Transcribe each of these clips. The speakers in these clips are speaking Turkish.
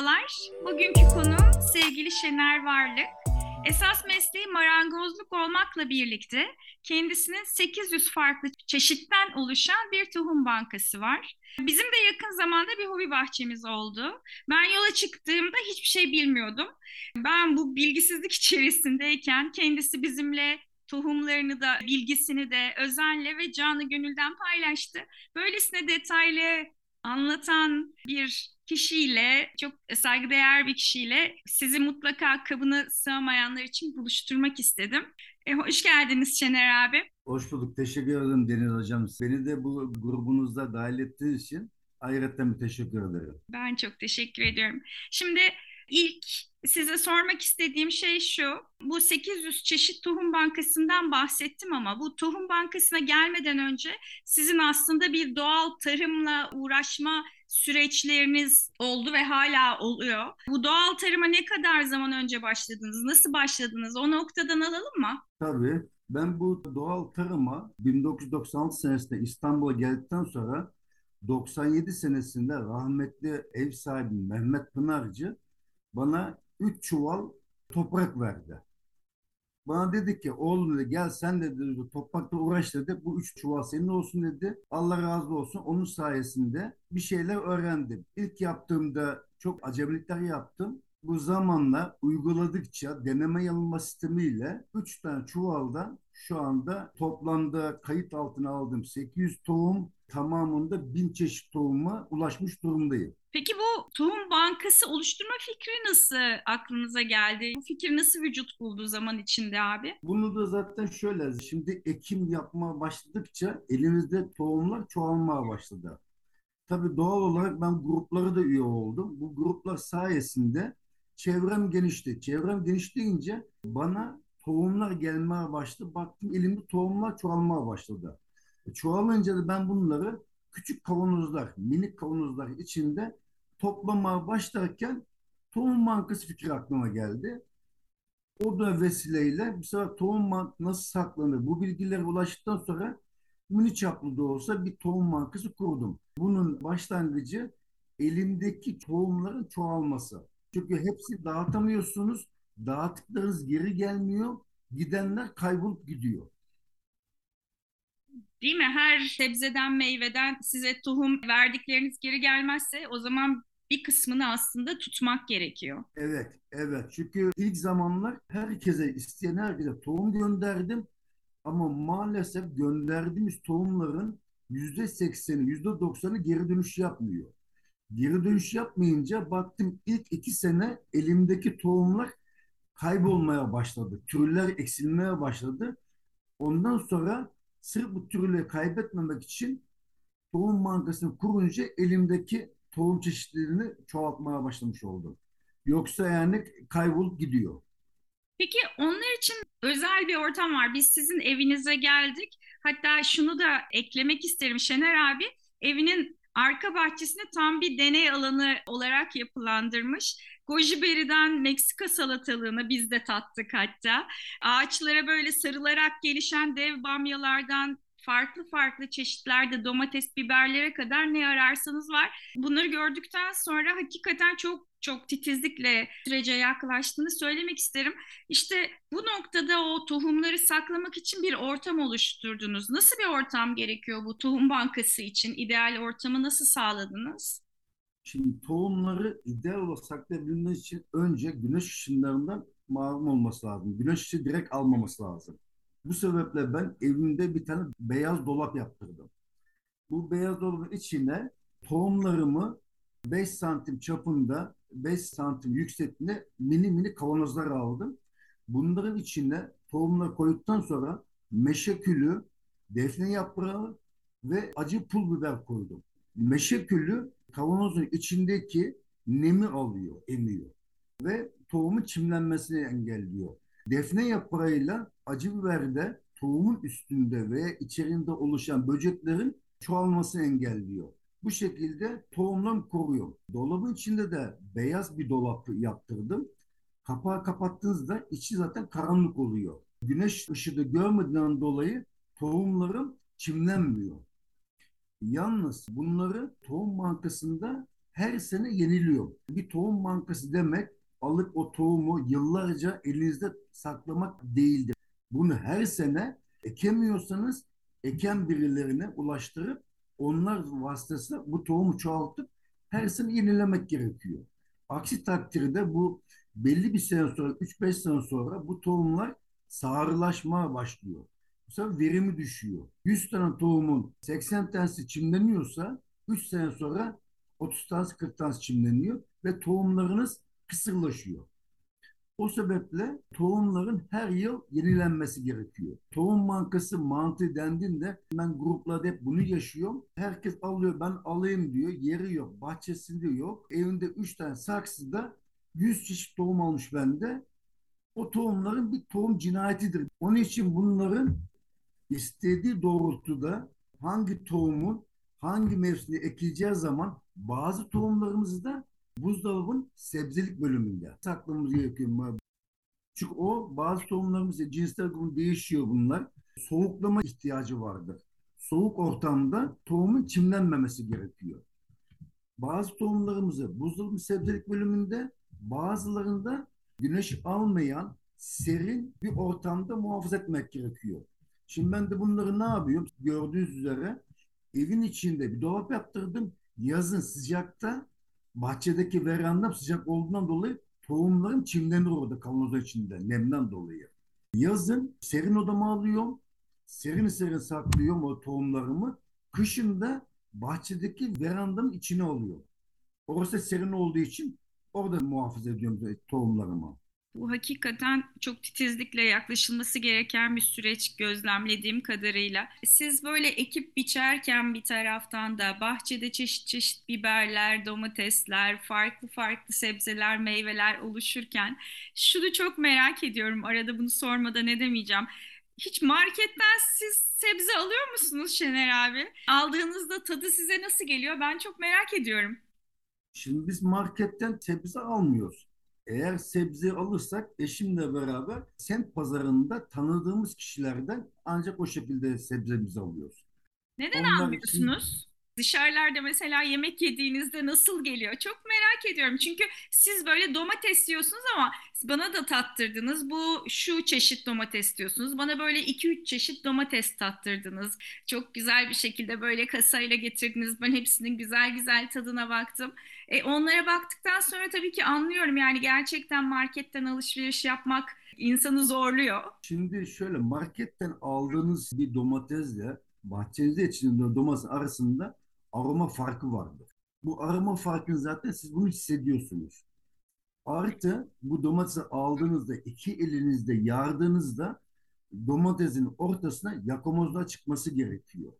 merhabalar. Bugünkü konu sevgili Şener Varlık. Esas mesleği marangozluk olmakla birlikte kendisinin 800 farklı çeşitten oluşan bir tohum bankası var. Bizim de yakın zamanda bir hobi bahçemiz oldu. Ben yola çıktığımda hiçbir şey bilmiyordum. Ben bu bilgisizlik içerisindeyken kendisi bizimle tohumlarını da bilgisini de özenle ve canı gönülden paylaştı. Böylesine detaylı anlatan bir kişiyle, çok saygıdeğer bir kişiyle sizi mutlaka kabına sığamayanlar için buluşturmak istedim. E, hoş geldiniz Şener abi. Hoş bulduk. Teşekkür ederim Deniz Hocam. Beni de bu grubunuzda dahil ettiğiniz için ayrıca teşekkür ederim. Ben çok teşekkür ediyorum. Şimdi ilk size sormak istediğim şey şu. Bu 800 çeşit tohum bankasından bahsettim ama bu tohum bankasına gelmeden önce sizin aslında bir doğal tarımla uğraşma süreçleriniz oldu ve hala oluyor. Bu doğal tarıma ne kadar zaman önce başladınız? Nasıl başladınız? O noktadan alalım mı? Tabii. Ben bu doğal tarıma 1996 senesinde İstanbul'a geldikten sonra 97 senesinde rahmetli ev sahibi Mehmet Pınarcı bana üç çuval toprak verdi. Bana dedi ki oğlum dedi gel sen de dedi, toprakla uğraş dedi. Bu üç çuval senin olsun dedi. Allah razı olsun. Onun sayesinde bir şeyler öğrendim. İlk yaptığımda çok acemilikler yaptım. Bu zamanla uyguladıkça deneme yanılma sistemiyle 3 tane çuvaldan şu anda toplamda kayıt altına aldığım 800 tohum tamamında 1000 çeşit tohuma ulaşmış durumdayım. Peki bu tohum bankası oluşturma fikri nasıl aklınıza geldi? Bu fikir nasıl vücut buldu zaman içinde abi? Bunu da zaten şöyle, şimdi ekim yapmaya başladıkça elimizde tohumlar çoğalmaya başladı. Tabii doğal olarak ben gruplara da üye oldum. Bu gruplar sayesinde çevrem genişti. Çevrem genişleyince bana tohumlar gelmeye başladı. Baktım elimde tohumlar çoğalmaya başladı. E, çoğalınca da ben bunları küçük kavanozlar, minik kavanozlar içinde toplamaya başlarken tohum bankası fikri aklıma geldi. O da vesileyle bir sefer tohum nasıl saklanır bu bilgilere ulaştıktan sonra mini çaplı da olsa bir tohum bankası kurdum. Bunun başlangıcı elimdeki tohumların çoğalması. Çünkü hepsi dağıtamıyorsunuz. Dağıttıklarınız geri gelmiyor. Gidenler kaybolup gidiyor. Değil mi? Her sebzeden, meyveden size tohum verdikleriniz geri gelmezse o zaman bir kısmını aslında tutmak gerekiyor. Evet, evet. Çünkü ilk zamanlar herkese, isteyen herkese tohum gönderdim. Ama maalesef gönderdiğimiz tohumların yüzde sekseni, yüzde doksanı geri dönüş yapmıyor. Geri dönüş yapmayınca baktım ilk iki sene elimdeki tohumlar kaybolmaya başladı. Türler eksilmeye başladı. Ondan sonra sırf bu türleri kaybetmemek için tohum bankasını kurunca elimdeki tohum çeşitlerini çoğaltmaya başlamış oldum. Yoksa yani kaybolup gidiyor. Peki onlar için özel bir ortam var. Biz sizin evinize geldik. Hatta şunu da eklemek isterim Şener abi. Evinin arka bahçesini tam bir deney alanı olarak yapılandırmış. Goji berry'den Meksika salatalığını biz de tattık hatta. Ağaçlara böyle sarılarak gelişen dev bamyalardan farklı farklı çeşitlerde domates, biberlere kadar ne ararsanız var. Bunları gördükten sonra hakikaten çok çok titizlikle sürece yaklaştığını söylemek isterim. İşte bu noktada o tohumları saklamak için bir ortam oluşturdunuz. Nasıl bir ortam gerekiyor bu tohum bankası için? İdeal ortamı nasıl sağladınız? Şimdi tohumları ideal olarak saklayabilmeniz için önce güneş ışınlarından marum olması lazım. Güneş ışığı direkt almaması lazım. Bu sebeple ben evimde bir tane beyaz dolap yaptırdım. Bu beyaz dolabın içine tohumlarımı 5 santim çapında 5 santim yüksekliğinde mini mini kavanozlar aldım. Bunların içine tohumları koyduktan sonra meşe külü, defne yaprağı ve acı pul biber koydum. Meşe külü kavanozun içindeki nemi alıyor, emiyor ve tohumun çimlenmesini engelliyor. Defne yaprağıyla acı biber de tohumun üstünde ve içerisinde oluşan böceklerin çoğalmasını engelliyor. Bu şekilde tohumdan koruyor. Dolabın içinde de beyaz bir dolap yaptırdım. Kapağı kapattığınızda içi zaten karanlık oluyor. Güneş ışığı görmediğinden dolayı tohumlarım çimlenmiyor. Yalnız bunları tohum bankasında her sene yeniliyor. Bir tohum bankası demek alıp o tohumu yıllarca elinizde saklamak değildir. Bunu her sene ekemiyorsanız eken birilerine ulaştırıp onlar vasıtasıyla bu tohumu çoğaltıp her sene yenilemek gerekiyor. Aksi takdirde bu belli bir sene sonra, 3-5 sene sonra bu tohumlar sağırlaşmaya başlıyor. Bu sefer verimi düşüyor. 100 tane tohumun 80 tanesi çimleniyorsa 3 sene sonra 30 tanesi 40 tanesi çimleniyor ve tohumlarınız kısırlaşıyor. O sebeple tohumların her yıl yenilenmesi gerekiyor. Tohum bankası mantığı dendiğinde ben gruplarda hep bunu yaşıyorum. Herkes alıyor ben alayım diyor. Yeri yok, bahçesinde yok. Evinde 3 tane saksıda 100 çeşit tohum almış bende. O tohumların bir tohum cinayetidir. Onun için bunların istediği doğrultuda hangi tohumun hangi mevsimde ekileceği zaman bazı tohumlarımızı da buzdolabın sebzelik bölümünde saklamamız gerekiyor. Çünkü o bazı tohumlarımız cinsler grubu değişiyor bunlar. Soğuklama ihtiyacı vardır. Soğuk ortamda tohumun çimlenmemesi gerekiyor. Bazı tohumlarımızı buzdolabı sebzelik bölümünde bazılarında güneş almayan serin bir ortamda muhafaza etmek gerekiyor. Şimdi ben de bunları ne yapıyorum? Gördüğünüz üzere evin içinde bir dolap yaptırdım. Yazın sıcakta bahçedeki verandam sıcak olduğundan dolayı tohumlarım çimlenir orada kavanoza içinde nemden dolayı. Yazın serin odama alıyorum. Serin serin saklıyorum o tohumlarımı. Kışın da bahçedeki verandamın içine alıyorum. Orası serin olduğu için orada muhafaza ediyorum tohumlarımı. Bu hakikaten çok titizlikle yaklaşılması gereken bir süreç gözlemlediğim kadarıyla. Siz böyle ekip biçerken bir taraftan da bahçede çeşit çeşit biberler, domatesler, farklı farklı sebzeler, meyveler oluşurken şunu çok merak ediyorum. Arada bunu sormadan ne demeyeceğim. Hiç marketten siz sebze alıyor musunuz Şener abi? Aldığınızda tadı size nasıl geliyor? Ben çok merak ediyorum. Şimdi biz marketten sebze almıyoruz. Eğer sebze alırsak eşimle beraber semt pazarında tanıdığımız kişilerden ancak o şekilde sebzemizi alıyoruz. Neden Onlar almıyorsunuz? Dışarılarda mesela yemek yediğinizde nasıl geliyor? Çok merak ediyorum. Çünkü siz böyle domates yiyorsunuz ama bana da tattırdınız. Bu şu çeşit domates diyorsunuz. Bana böyle 2-3 çeşit domates tattırdınız. Çok güzel bir şekilde böyle kasayla getirdiniz. Ben hepsinin güzel güzel tadına baktım. E, onlara baktıktan sonra tabii ki anlıyorum yani gerçekten marketten alışveriş yapmak insanı zorluyor. Şimdi şöyle marketten aldığınız bir domatesle bahçenizde yetiştirdiğiniz domates arasında aroma farkı vardır. Bu aroma farkını zaten siz bunu hissediyorsunuz. Artı bu domatesi aldığınızda iki elinizde yardığınızda domatesin ortasına yakomozlar çıkması gerekiyor.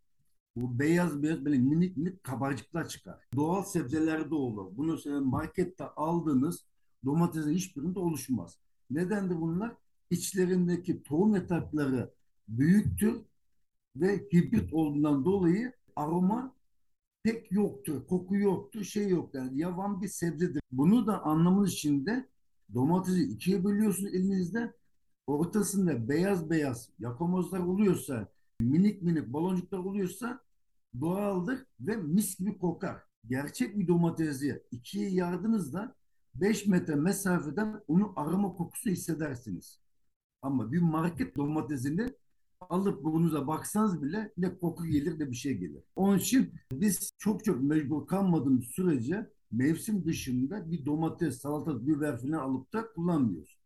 Bu beyaz beyaz böyle minik minik kabarcıklar çıkar. Doğal sebzelerde olur. Bunu markette aldığınız domatesin hiçbirinde oluşmaz. Neden de bunlar? İçlerindeki tohum yatakları büyüktür ve hibrit olduğundan dolayı aroma pek yoktur. Koku yoktur, şey yok. Yani yavan bir sebzedir. Bunu da anlamamız için de domatesi ikiye bölüyorsunuz elinizde. Ortasında beyaz beyaz yakomozlar oluyorsa, minik minik baloncuklar oluyorsa doğaldır ve mis gibi kokar. Gerçek bir domatesi ikiye yardığınızda 5 metre mesafeden onun aroma kokusu hissedersiniz. Ama bir market domatesini alıp burnunuza baksanız bile ne koku gelir ne bir şey gelir. Onun için biz çok çok mecbur kalmadığımız sürece mevsim dışında bir domates, salata, biber falan alıp da kullanmıyoruz.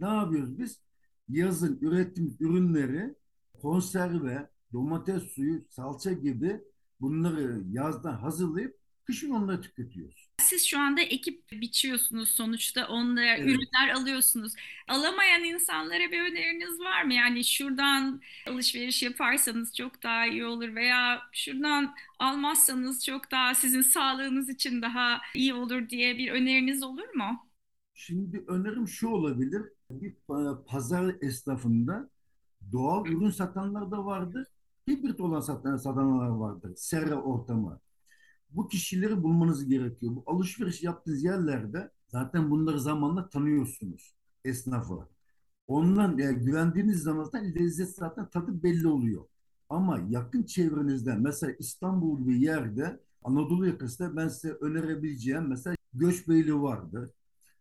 Ne yapıyoruz biz? Yazın ürettiğimiz ürünleri konserve, domates suyu, salça gibi bunları yazdan hazırlayıp kışın onları tüketiyoruz. Siz şu anda ekip biçiyorsunuz sonuçta onlara evet. ürünler alıyorsunuz. Alamayan insanlara bir öneriniz var mı? Yani şuradan alışveriş yaparsanız çok daha iyi olur veya şuradan almazsanız çok daha sizin sağlığınız için daha iyi olur diye bir öneriniz olur mu? Şimdi önerim şu olabilir. Bir e, pazar esnafında doğal ürün satanlar da vardır. Hibrit olan satan, satanlar vardır. Serra ortamı bu kişileri bulmanız gerekiyor. Bu alışveriş yaptığınız yerlerde zaten bunları zamanla tanıyorsunuz esnafı. Ondan yani güvendiğiniz zaman zaten lezzet zaten tadı belli oluyor. Ama yakın çevrenizde mesela İstanbul bir yerde Anadolu yakasında ben size önerebileceğim mesela Göçbeyli vardır.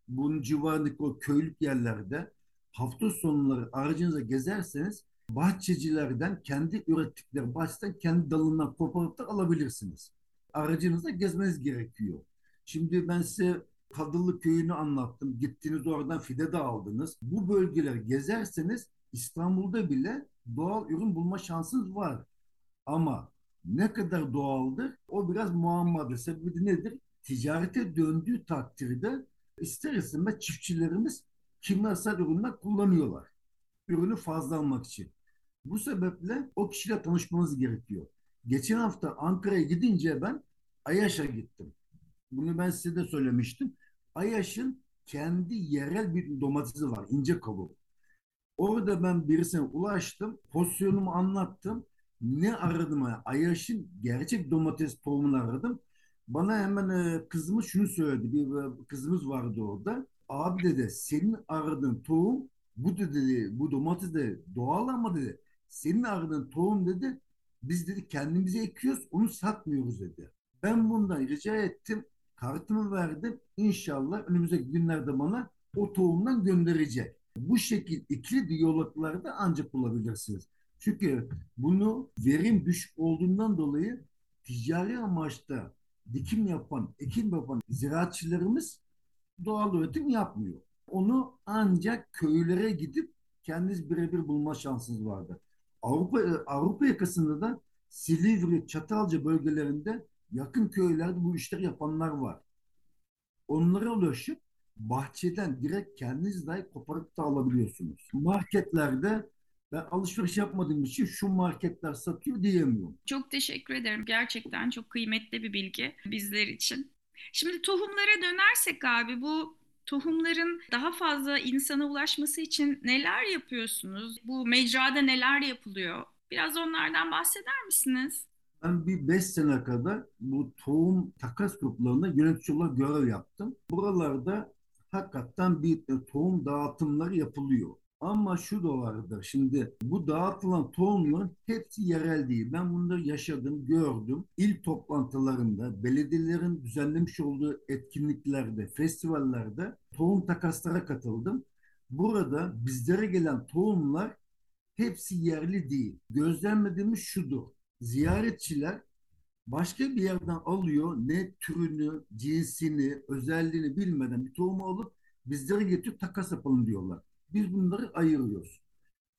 Bunun civarındaki o köylük yerlerde hafta sonları aracınıza gezerseniz bahçecilerden kendi ürettikleri bahçeden kendi dalından koparıp da alabilirsiniz. Aracınızda gezmeniz gerekiyor. Şimdi ben size Kadıllı köyünü anlattım. Gittiniz oradan fide de aldınız. Bu bölgeleri gezerseniz İstanbul'da bile doğal ürün bulma şansınız var. Ama ne kadar doğaldır o biraz muammadır. Sebebi nedir? Ticarete döndüğü takdirde ister istemez çiftçilerimiz kimyasal ürünler kullanıyorlar. Ürünü fazla almak için. Bu sebeple o kişiyle tanışmanız gerekiyor. Geçen hafta Ankara'ya gidince ben Ayaş'a gittim. Bunu ben size de söylemiştim. Ayaş'ın kendi yerel bir domatesi var. ince kabuğu. Orada ben birisine ulaştım. Pozisyonumu anlattım. Ne aradım? Ayaş'ın gerçek domates tohumunu aradım. Bana hemen e, kızımız şunu söyledi. Bir e, kızımız vardı orada. Abi dedi senin aradığın tohum bu dedi bu domates de doğal ama dedi senin aradığın tohum dedi biz dedi kendimize ekiyoruz onu satmıyoruz dedi. Ben bundan rica ettim kartımı verdim. İnşallah önümüzdeki günlerde bana o tohumdan gönderecek. Bu şekil ikili diyaloglarda ancak bulabilirsiniz. Çünkü bunu verim düşük olduğundan dolayı ticari amaçta dikim yapan, ekim yapan ziraatçılarımız doğal üretim yapmıyor. Onu ancak köylere gidip kendiniz birebir bulma şansınız vardı. Avrupa Avrupa yakasında da Silivri, Çatalca bölgelerinde yakın köylerde bu işleri yapanlar var. Onlara ulaşıp bahçeden direkt kendiniz dahi koparıp da alabiliyorsunuz. Marketlerde ben alışveriş yapmadığım için şu marketler satıyor diyemiyorum. Çok teşekkür ederim. Gerçekten çok kıymetli bir bilgi bizler için. Şimdi tohumlara dönersek abi bu tohumların daha fazla insana ulaşması için neler yapıyorsunuz? Bu mecrada neler yapılıyor? Biraz onlardan bahseder misiniz? Ben bir beş sene kadar bu tohum takas gruplarında yönetici olarak görev yaptım. Buralarda hakikaten bir tohum dağıtımları yapılıyor. Ama şu da vardır. Şimdi bu dağıtılan tohumların hepsi yerel değil. Ben bunları yaşadım, gördüm. İl toplantılarında, belediyelerin düzenlemiş olduğu etkinliklerde, festivallerde tohum takaslara katıldım. Burada bizlere gelen tohumlar hepsi yerli değil. Gözlemlediğimiz şudur ziyaretçiler başka bir yerden alıyor ne türünü, cinsini, özelliğini bilmeden bir tohumu alıp bizlere getirip takas yapalım diyorlar. Biz bunları ayırıyoruz.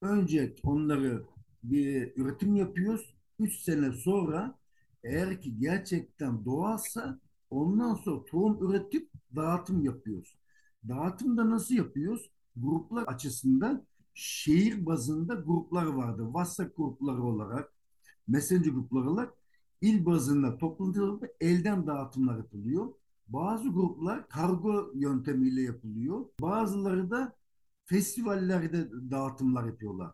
Önce onları bir üretim yapıyoruz. Üç sene sonra eğer ki gerçekten doğalsa ondan sonra tohum üretip dağıtım yapıyoruz. Dağıtımda nasıl yapıyoruz? Gruplar açısından şehir bazında gruplar vardı. WhatsApp grupları olarak, messenger grupları il bazında toplantılarda elden dağıtımlar yapılıyor. Bazı gruplar kargo yöntemiyle yapılıyor. Bazıları da festivallerde dağıtımlar yapıyorlar.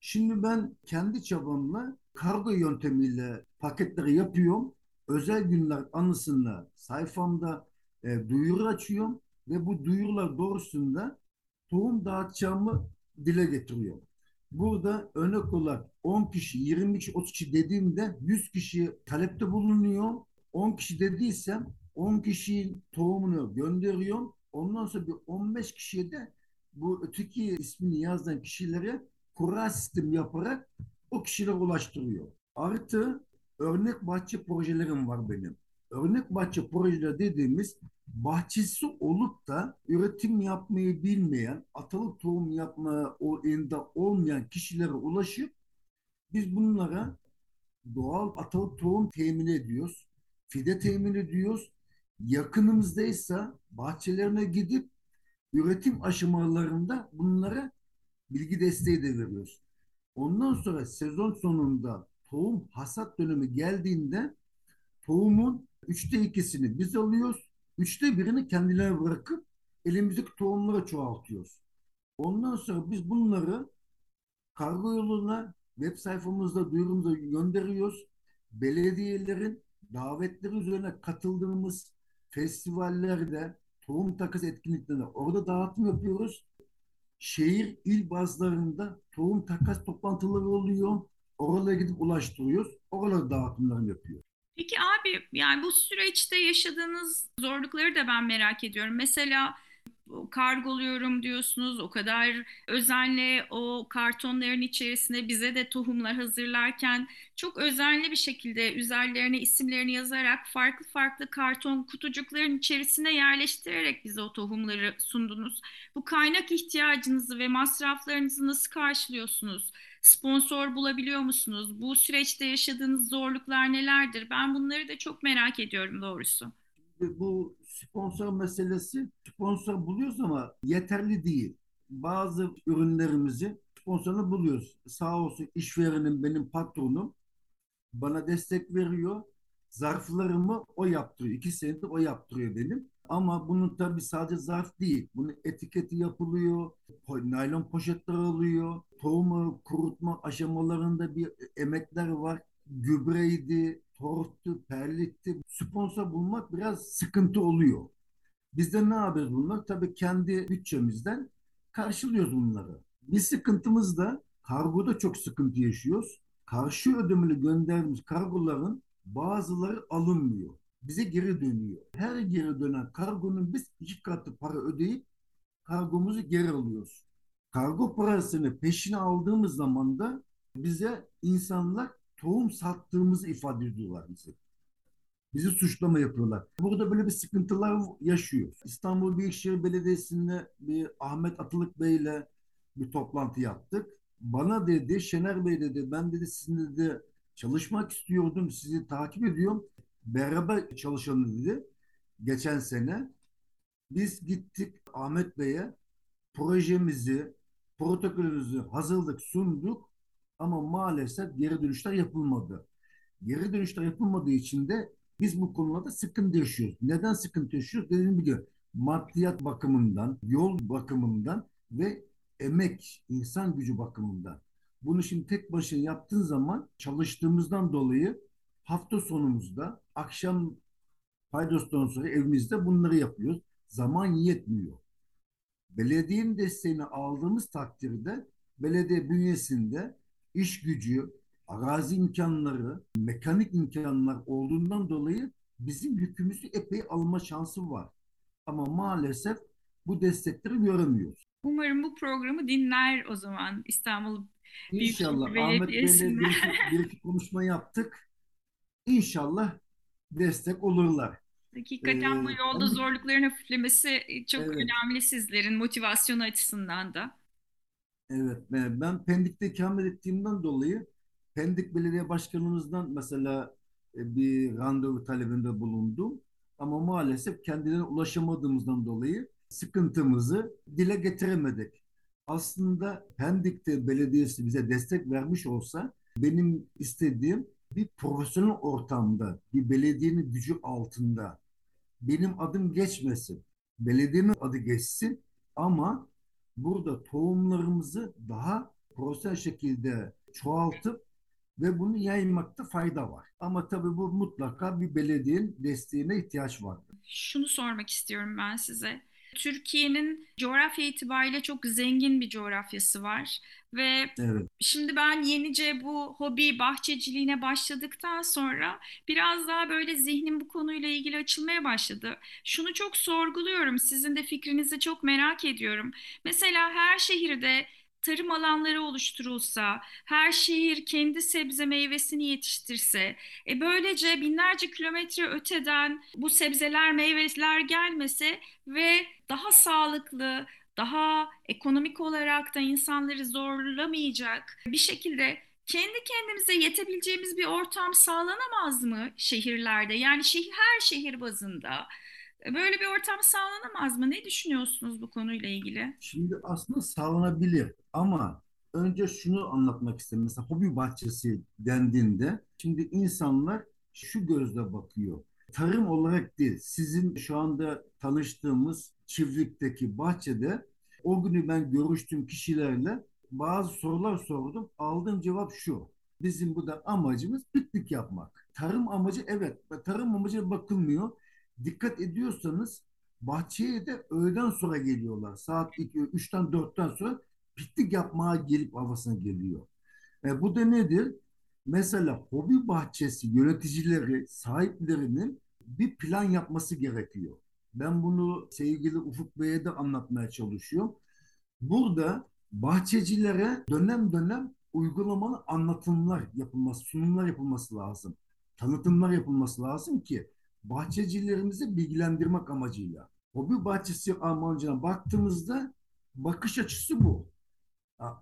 Şimdi ben kendi çabamla kargo yöntemiyle paketleri yapıyorum. Özel günler anısında sayfamda e, duyuru açıyorum ve bu duyurular doğrusunda tohum dağıtacağımı dile getiriyorum. Burada örnek olarak 10 kişi, 20 kişi, 30 kişi dediğimde 100 kişi talepte bulunuyor. 10 kişi dediysem 10 kişinin tohumunu gönderiyorum. Ondan sonra bir 15 kişiye de bu öteki ismini yazan kişilere kura sistem yaparak o kişilere ulaştırıyor. Artı örnek bahçe projelerim var benim. Örnek bahçe projeleri dediğimiz bahçesi olup da üretim yapmayı bilmeyen, atalık tohum yapma o elinde olmayan kişilere ulaşıp biz bunlara doğal atalık tohum temin ediyoruz. Fide temin ediyoruz. Yakınımızdaysa bahçelerine gidip üretim aşamalarında bunlara bilgi desteği de veriyoruz. Ondan sonra sezon sonunda tohum hasat dönemi geldiğinde tohumun üçte ikisini biz alıyoruz Üçte birini kendilerine bırakıp elimizdeki tohumları çoğaltıyoruz. Ondan sonra biz bunları kargo yoluna web sayfamızda duyurumuza gönderiyoruz. Belediyelerin davetleri üzerine katıldığımız festivallerde, tohum takas etkinliklerinde orada dağıtım yapıyoruz. Şehir il bazlarında tohum takas toplantıları oluyor. Oralara gidip ulaştırıyoruz. Oralarda dağıtımlarını yapıyor. Peki abi yani bu süreçte yaşadığınız zorlukları da ben merak ediyorum. Mesela kargoluyorum diyorsunuz. O kadar özenle o kartonların içerisine bize de tohumlar hazırlarken çok özenli bir şekilde üzerlerine isimlerini yazarak farklı farklı karton kutucukların içerisine yerleştirerek bize o tohumları sundunuz. Bu kaynak ihtiyacınızı ve masraflarınızı nasıl karşılıyorsunuz? Sponsor bulabiliyor musunuz? Bu süreçte yaşadığınız zorluklar nelerdir? Ben bunları da çok merak ediyorum doğrusu. Bu sponsor meselesi sponsor buluyoruz ama yeterli değil. Bazı ürünlerimizi sponsorunu buluyoruz. Sağ olsun işverenim benim patronum bana destek veriyor. Zarflarımı o yaptırıyor. İki senedir o yaptırıyor benim. Ama bunun tabii sadece zarf değil. Bunun etiketi yapılıyor. Naylon poşetler alıyor. Tohumu kurutma aşamalarında bir emekler var. Gübreydi, torftu, perlitti. Sponsor bulmak biraz sıkıntı oluyor. Biz de ne yapıyoruz bunlar? Tabii kendi bütçemizden karşılıyoruz bunları. Bir sıkıntımız da kargoda çok sıkıntı yaşıyoruz. Karşı ödemeli gönderdiğimiz kargoların bazıları alınmıyor. Bize geri dönüyor. Her geri dönen kargonun biz iki katı para ödeyip kargomuzu geri alıyoruz. Kargo parasını peşine aldığımız zaman da bize insanlar tohum sattığımızı ifade ediyorlar bize. Bizi suçlama yapıyorlar. Burada böyle bir sıkıntılar yaşıyor. İstanbul Büyükşehir Belediyesi'nde bir Ahmet Atılık Bey ile bir toplantı yaptık. Bana dedi Şener Bey dedi ben dedi sizinle de çalışmak istiyordum. Sizi takip ediyorum. Beraber çalışalım dedi. Geçen sene biz gittik Ahmet Bey'e projemizi, protokolümüzü hazırladık, sunduk ama maalesef geri dönüşler yapılmadı. Geri dönüşler yapılmadığı için de biz bu konularda sıkıntı yaşıyoruz. Neden sıkıntı yaşıyoruz? Dediğim gibi maddiyat bakımından, yol bakımından ve emek, insan gücü bakımından. Bunu şimdi tek başına yaptığın zaman çalıştığımızdan dolayı hafta sonumuzda akşam paydostan sonra evimizde bunları yapıyoruz. Zaman yetmiyor. Belediyenin desteğini aldığımız takdirde belediye bünyesinde iş gücü, arazi imkanları, mekanik imkanlar olduğundan dolayı bizim yükümüzü epey alma şansı var. Ama maalesef bu destekleri göremiyoruz. Umarım bu programı dinler o zaman İstanbul İnşallah Ahmet Bey'le bir bir iki konuşma yaptık. İnşallah destek olurlar. Hakikaten bu Ee, yolda onun, zorlukların hafiflemesi çok evet, önemli sizlerin motivasyonu açısından da. Evet. Ben, ben Pendik'te ikamet ettiğimden dolayı Pendik Belediye Başkanımızdan mesela e, bir randevu talebinde bulundum. Ama maalesef kendilerine ulaşamadığımızdan dolayı sıkıntımızı dile getiremedik. Aslında Pendik'te belediyesi bize destek vermiş olsa benim istediğim bir profesyonel ortamda, bir belediyenin gücü altında benim adım geçmesin. Belediyenin adı geçsin ama burada tohumlarımızı daha profesyonel şekilde çoğaltıp ve bunu yaymakta fayda var. Ama tabii bu mutlaka bir belediyenin desteğine ihtiyaç var. Şunu sormak istiyorum ben size. Türkiye'nin coğrafya itibariyle çok zengin bir coğrafyası var ve Evet. şimdi ben yenice bu hobi bahçeciliğine başladıktan sonra biraz daha böyle zihnim bu konuyla ilgili açılmaya başladı. Şunu çok sorguluyorum, sizin de fikrinizi çok merak ediyorum. Mesela her şehirde tarım alanları oluşturulsa, her şehir kendi sebze meyvesini yetiştirse, e böylece binlerce kilometre öteden bu sebzeler, meyveler gelmese ve daha sağlıklı, daha ekonomik olarak da insanları zorlamayacak bir şekilde kendi kendimize yetebileceğimiz bir ortam sağlanamaz mı şehirlerde? Yani şehir, her şehir bazında böyle bir ortam sağlanamaz mı? Ne düşünüyorsunuz bu konuyla ilgili? Şimdi aslında sağlanabilir ama önce şunu anlatmak istedim. Mesela hobi bahçesi dendiğinde şimdi insanlar şu gözle bakıyor. Tarım olarak değil, sizin şu anda tanıştığımız çiftlikteki bahçede o günü ben görüştüğüm kişilerle bazı sorular sordum. Aldığım cevap şu. Bizim bu da amacımız piknik yapmak. Tarım amacı evet, tarım amacı bakılmıyor. Dikkat ediyorsanız Bahçeye de öğleden sonra geliyorlar. Saat 2, 3'ten 4'ten sonra piknik yapmaya gelip havasına geliyor. E, bu da nedir? Mesela hobi bahçesi yöneticileri, sahiplerinin bir plan yapması gerekiyor. Ben bunu sevgili Ufuk Bey'e de anlatmaya çalışıyorum. Burada bahçecilere dönem dönem uygulamalı anlatımlar yapılması, sunumlar yapılması lazım. Tanıtımlar yapılması lazım ki bahçecilerimizi bilgilendirmek amacıyla. Hobi bahçesi amacına baktığımızda bakış açısı bu.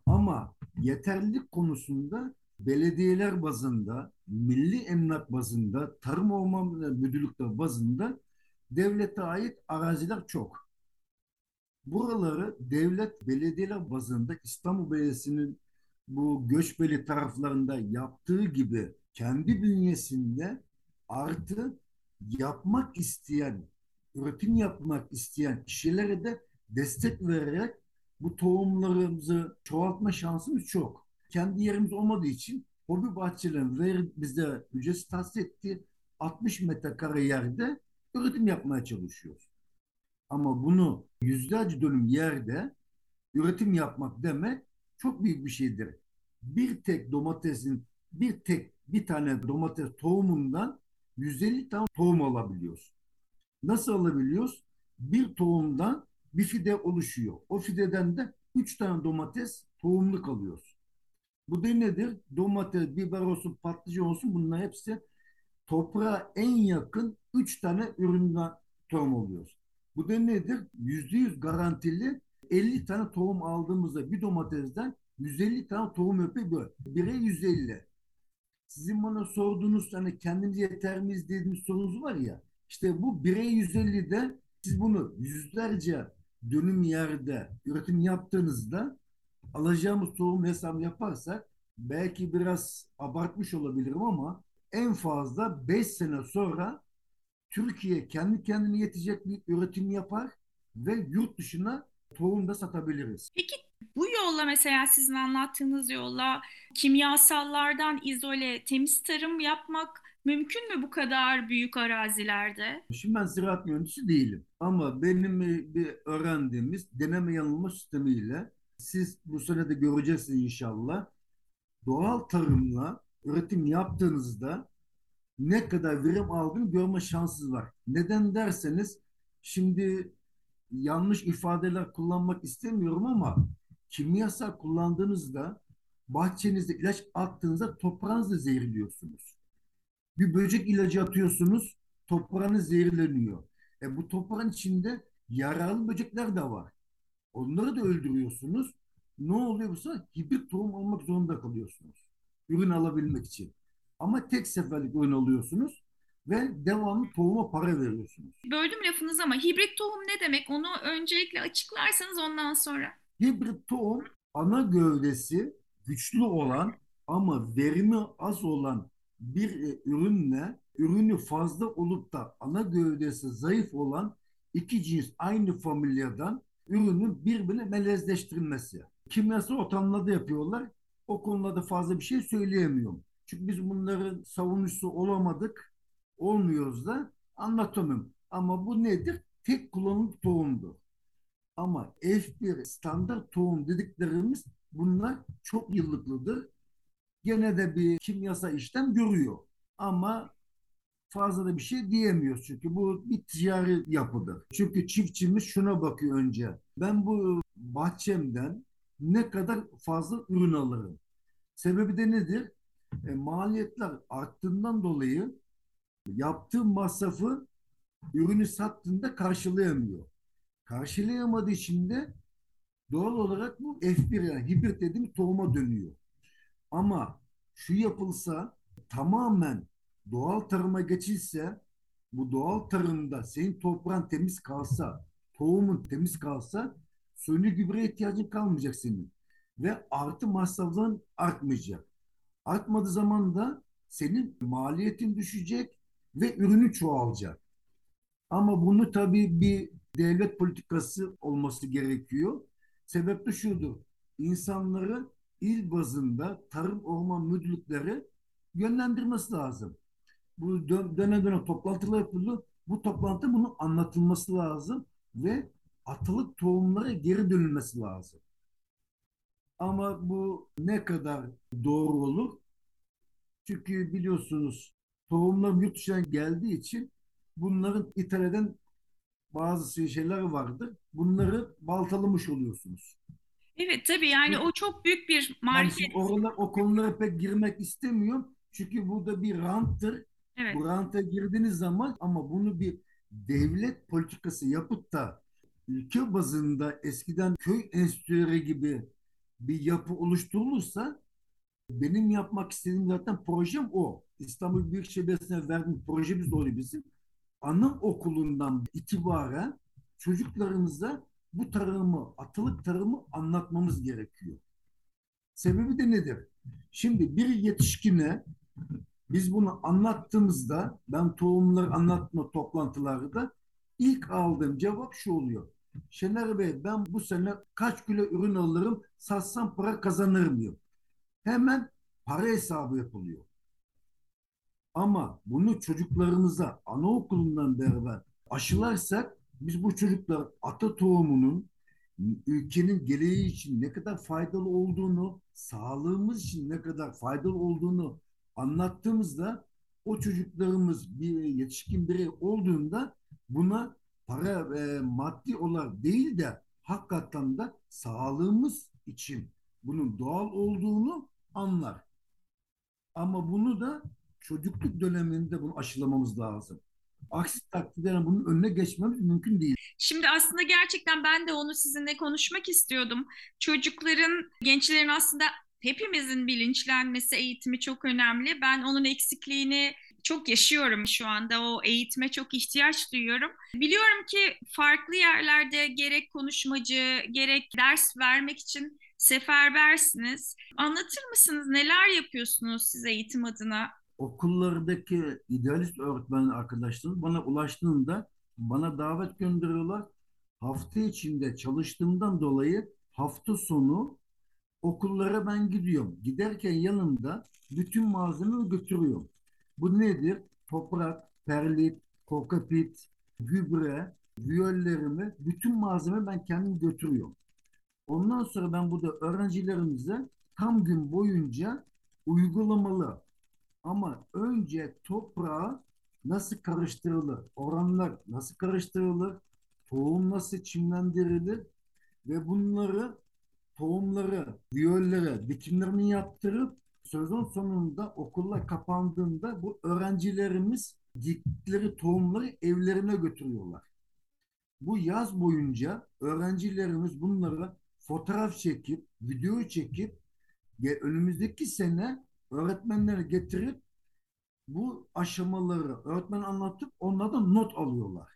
Ama yeterlilik konusunda belediyeler bazında, milli emlak bazında, tarım orman müdürlükleri bazında devlete ait araziler çok. Buraları devlet belediyeler bazında İstanbul Belediyesi'nin bu Göçbeli taraflarında yaptığı gibi kendi bünyesinde artı yapmak isteyen, üretim yapmak isteyen kişilere de destek vererek bu tohumlarımızı çoğaltma şansımız çok. Kendi yerimiz olmadığı için hobi bahçelerin ver, bize ücretsiz tahsis ettiği 60 metrekare yerde üretim yapmaya çalışıyoruz. Ama bunu yüzlerce dönüm yerde üretim yapmak demek çok büyük bir şeydir. Bir tek domatesin bir tek bir tane domates tohumundan 150 tane tohum alabiliyoruz. Nasıl alabiliyoruz? Bir tohumdan bir fide oluşuyor. O fideden de 3 tane domates tohumluk alıyoruz. Bu da nedir? Domates, biber olsun, patlıcan olsun bunlar hepsi toprağa en yakın 3 tane üründen tohum oluyor. Bu da nedir? %100 garantili 50 tane tohum aldığımızda bir domatesden 150 tane tohum yapıyor. Bire 150. Sizin bana sorduğunuz hani kendimiz yeter miyiz dediğiniz sorunuz var ya. İşte bu bire 150'de siz bunu yüzlerce dönüm yerde üretim yaptığınızda alacağımız tohum hesabı yaparsak belki biraz abartmış olabilirim ama en fazla 5 sene sonra Türkiye kendi kendine yetecek bir üretim yapar ve yurt dışına tohum da satabiliriz. Peki bu yolla mesela sizin anlattığınız yolla kimyasallardan izole temiz tarım yapmak mümkün mü bu kadar büyük arazilerde? Şimdi ben ziraat mühendisi değilim ama benim bir öğrendiğimiz deneme yanılma sistemiyle siz bu sene de göreceksiniz inşallah doğal tarımla üretim yaptığınızda ne kadar verim aldığını görme şansınız var. Neden derseniz şimdi yanlış ifadeler kullanmak istemiyorum ama kimyasal kullandığınızda bahçenizde ilaç attığınızda toprağınızı zehirliyorsunuz. Bir böcek ilacı atıyorsunuz, toprağınız zehirleniyor. E bu toprağın içinde yararlı böcekler de var. Onları da öldürüyorsunuz. Ne oluyor bu sefer? Hibrit tohum almak zorunda kalıyorsunuz. Ürün alabilmek için. Ama tek seferlik ürün alıyorsunuz ve devamlı tohuma para veriyorsunuz. Böldüm lafınızı ama hibrit tohum ne demek? Onu öncelikle açıklarsanız ondan sonra. Hibrit tohum ana gövdesi güçlü olan ama verimi az olan bir e, ürünle ürünü fazla olup da ana gövdesi zayıf olan iki cins aynı familyadan ürünün birbirine melezleştirilmesi. Kimyasal ortamlarda yapıyorlar. O konularda fazla bir şey söyleyemiyorum. Çünkü biz bunların savunucusu olamadık. Olmuyoruz da anlatamıyorum. Ama bu nedir? Tek kullanım tohumdur. Ama F1 standart tohum dediklerimiz bunlar çok yıllıklıdır. Gene de bir kimyasal işlem görüyor. Ama fazla da bir şey diyemiyoruz çünkü bu bir ticari yapıdır. Çünkü çiftçimiz şuna bakıyor önce. Ben bu bahçemden ne kadar fazla ürün alırım? Sebebi de nedir? E, maliyetler arttığından dolayı yaptığı masrafı ürünü sattığında karşılayamıyor. Karşılayamadığı için de doğal olarak bu F1 yani hibrit dediğim tohuma dönüyor. Ama şu yapılsa tamamen doğal tarıma geçilse bu doğal tarımda senin toprağın temiz kalsa, tohumun temiz kalsa suni gübre ihtiyacın kalmayacak senin. Ve artı masrafların artmayacak. Artmadığı zaman da senin maliyetin düşecek ve ürünü çoğalacak. Ama bunu tabii bir devlet politikası olması gerekiyor. Sebep de şudur. İnsanları il bazında tarım orman müdürlükleri yönlendirmesi lazım. Bu dön dönem dönem toplantılar yapılıyor. Bu toplantı bunun anlatılması lazım ve atılık tohumlara geri dönülmesi lazım. Ama bu ne kadar doğru olur Çünkü biliyorsunuz tohumlar yurt dışından geldiği için bunların ithal eden bazı şeyler vardır. Bunları baltalamış oluyorsunuz. Evet tabii yani o çok büyük bir Yani market. şimdi oralar, o konulara pek girmek istemiyorum. Çünkü burada bir ranttır. Evet. Bu ranta girdiğiniz zaman ama bunu bir devlet politikası yapıp da ülke bazında eskiden köy enstitüleri gibi bir yapı oluşturulursa benim yapmak istediğim zaten projem o. İstanbul Büyükşehir Belediyesi'ne verdiğim projemiz de oluyor bizim. Anaokulundan itibaren çocuklarımıza bu tarımı, atılık tarımı anlatmamız gerekiyor. Sebebi de nedir? Şimdi bir yetişkine biz bunu anlattığımızda ben tohumlar anlatma toplantılarında ilk aldığım cevap şu oluyor. Şener Bey ben bu sene kaç kilo ürün alırım satsam para kazanır mıyım? Hemen para hesabı yapılıyor. Ama bunu çocuklarımıza anaokulundan beraber aşılarsak biz bu çocuklar ata tohumunun ülkenin geleceği için ne kadar faydalı olduğunu, sağlığımız için ne kadar faydalı olduğunu anlattığımızda o çocuklarımız bir yetişkin birey olduğunda buna para e, maddi olarak değil de hakikaten de sağlığımız için bunun doğal olduğunu anlar. Ama bunu da çocukluk döneminde bunu aşılamamız lazım. Aksi takdirde bunun önüne geçmemiz mümkün değil. Şimdi aslında gerçekten ben de onu sizinle konuşmak istiyordum. Çocukların, gençlerin aslında hepimizin bilinçlenmesi, eğitimi çok önemli. Ben onun eksikliğini çok yaşıyorum şu anda. O eğitime çok ihtiyaç duyuyorum. Biliyorum ki farklı yerlerde gerek konuşmacı, gerek ders vermek için seferbersiniz. Anlatır mısınız? Neler yapıyorsunuz siz eğitim adına? Okullardaki idealist öğretmen arkadaşlarım bana ulaştığında bana davet gönderiyorlar. Hafta içinde çalıştığımdan dolayı hafta sonu okullara ben gidiyorum. Giderken yanımda bütün malzemeyi götürüyorum. Bu nedir? Toprak, perlit, kokapit, gübre, viyollerimi, bütün malzeme ben kendim götürüyorum. Ondan sonra ben burada öğrencilerimize tam gün boyunca uygulamalı ama önce toprağa nasıl karıştırılır, oranlar nasıl karıştırılır, tohum nasıl çimlendirilir ve bunları tohumları, viyollere dikimlerini yaptırıp sezon sonunda okullar kapandığında bu öğrencilerimiz diktikleri tohumları evlerine götürüyorlar. Bu yaz boyunca öğrencilerimiz bunları fotoğraf çekip, video çekip önümüzdeki sene öğretmenleri getirip bu aşamaları öğretmen anlatıp onlardan not alıyorlar.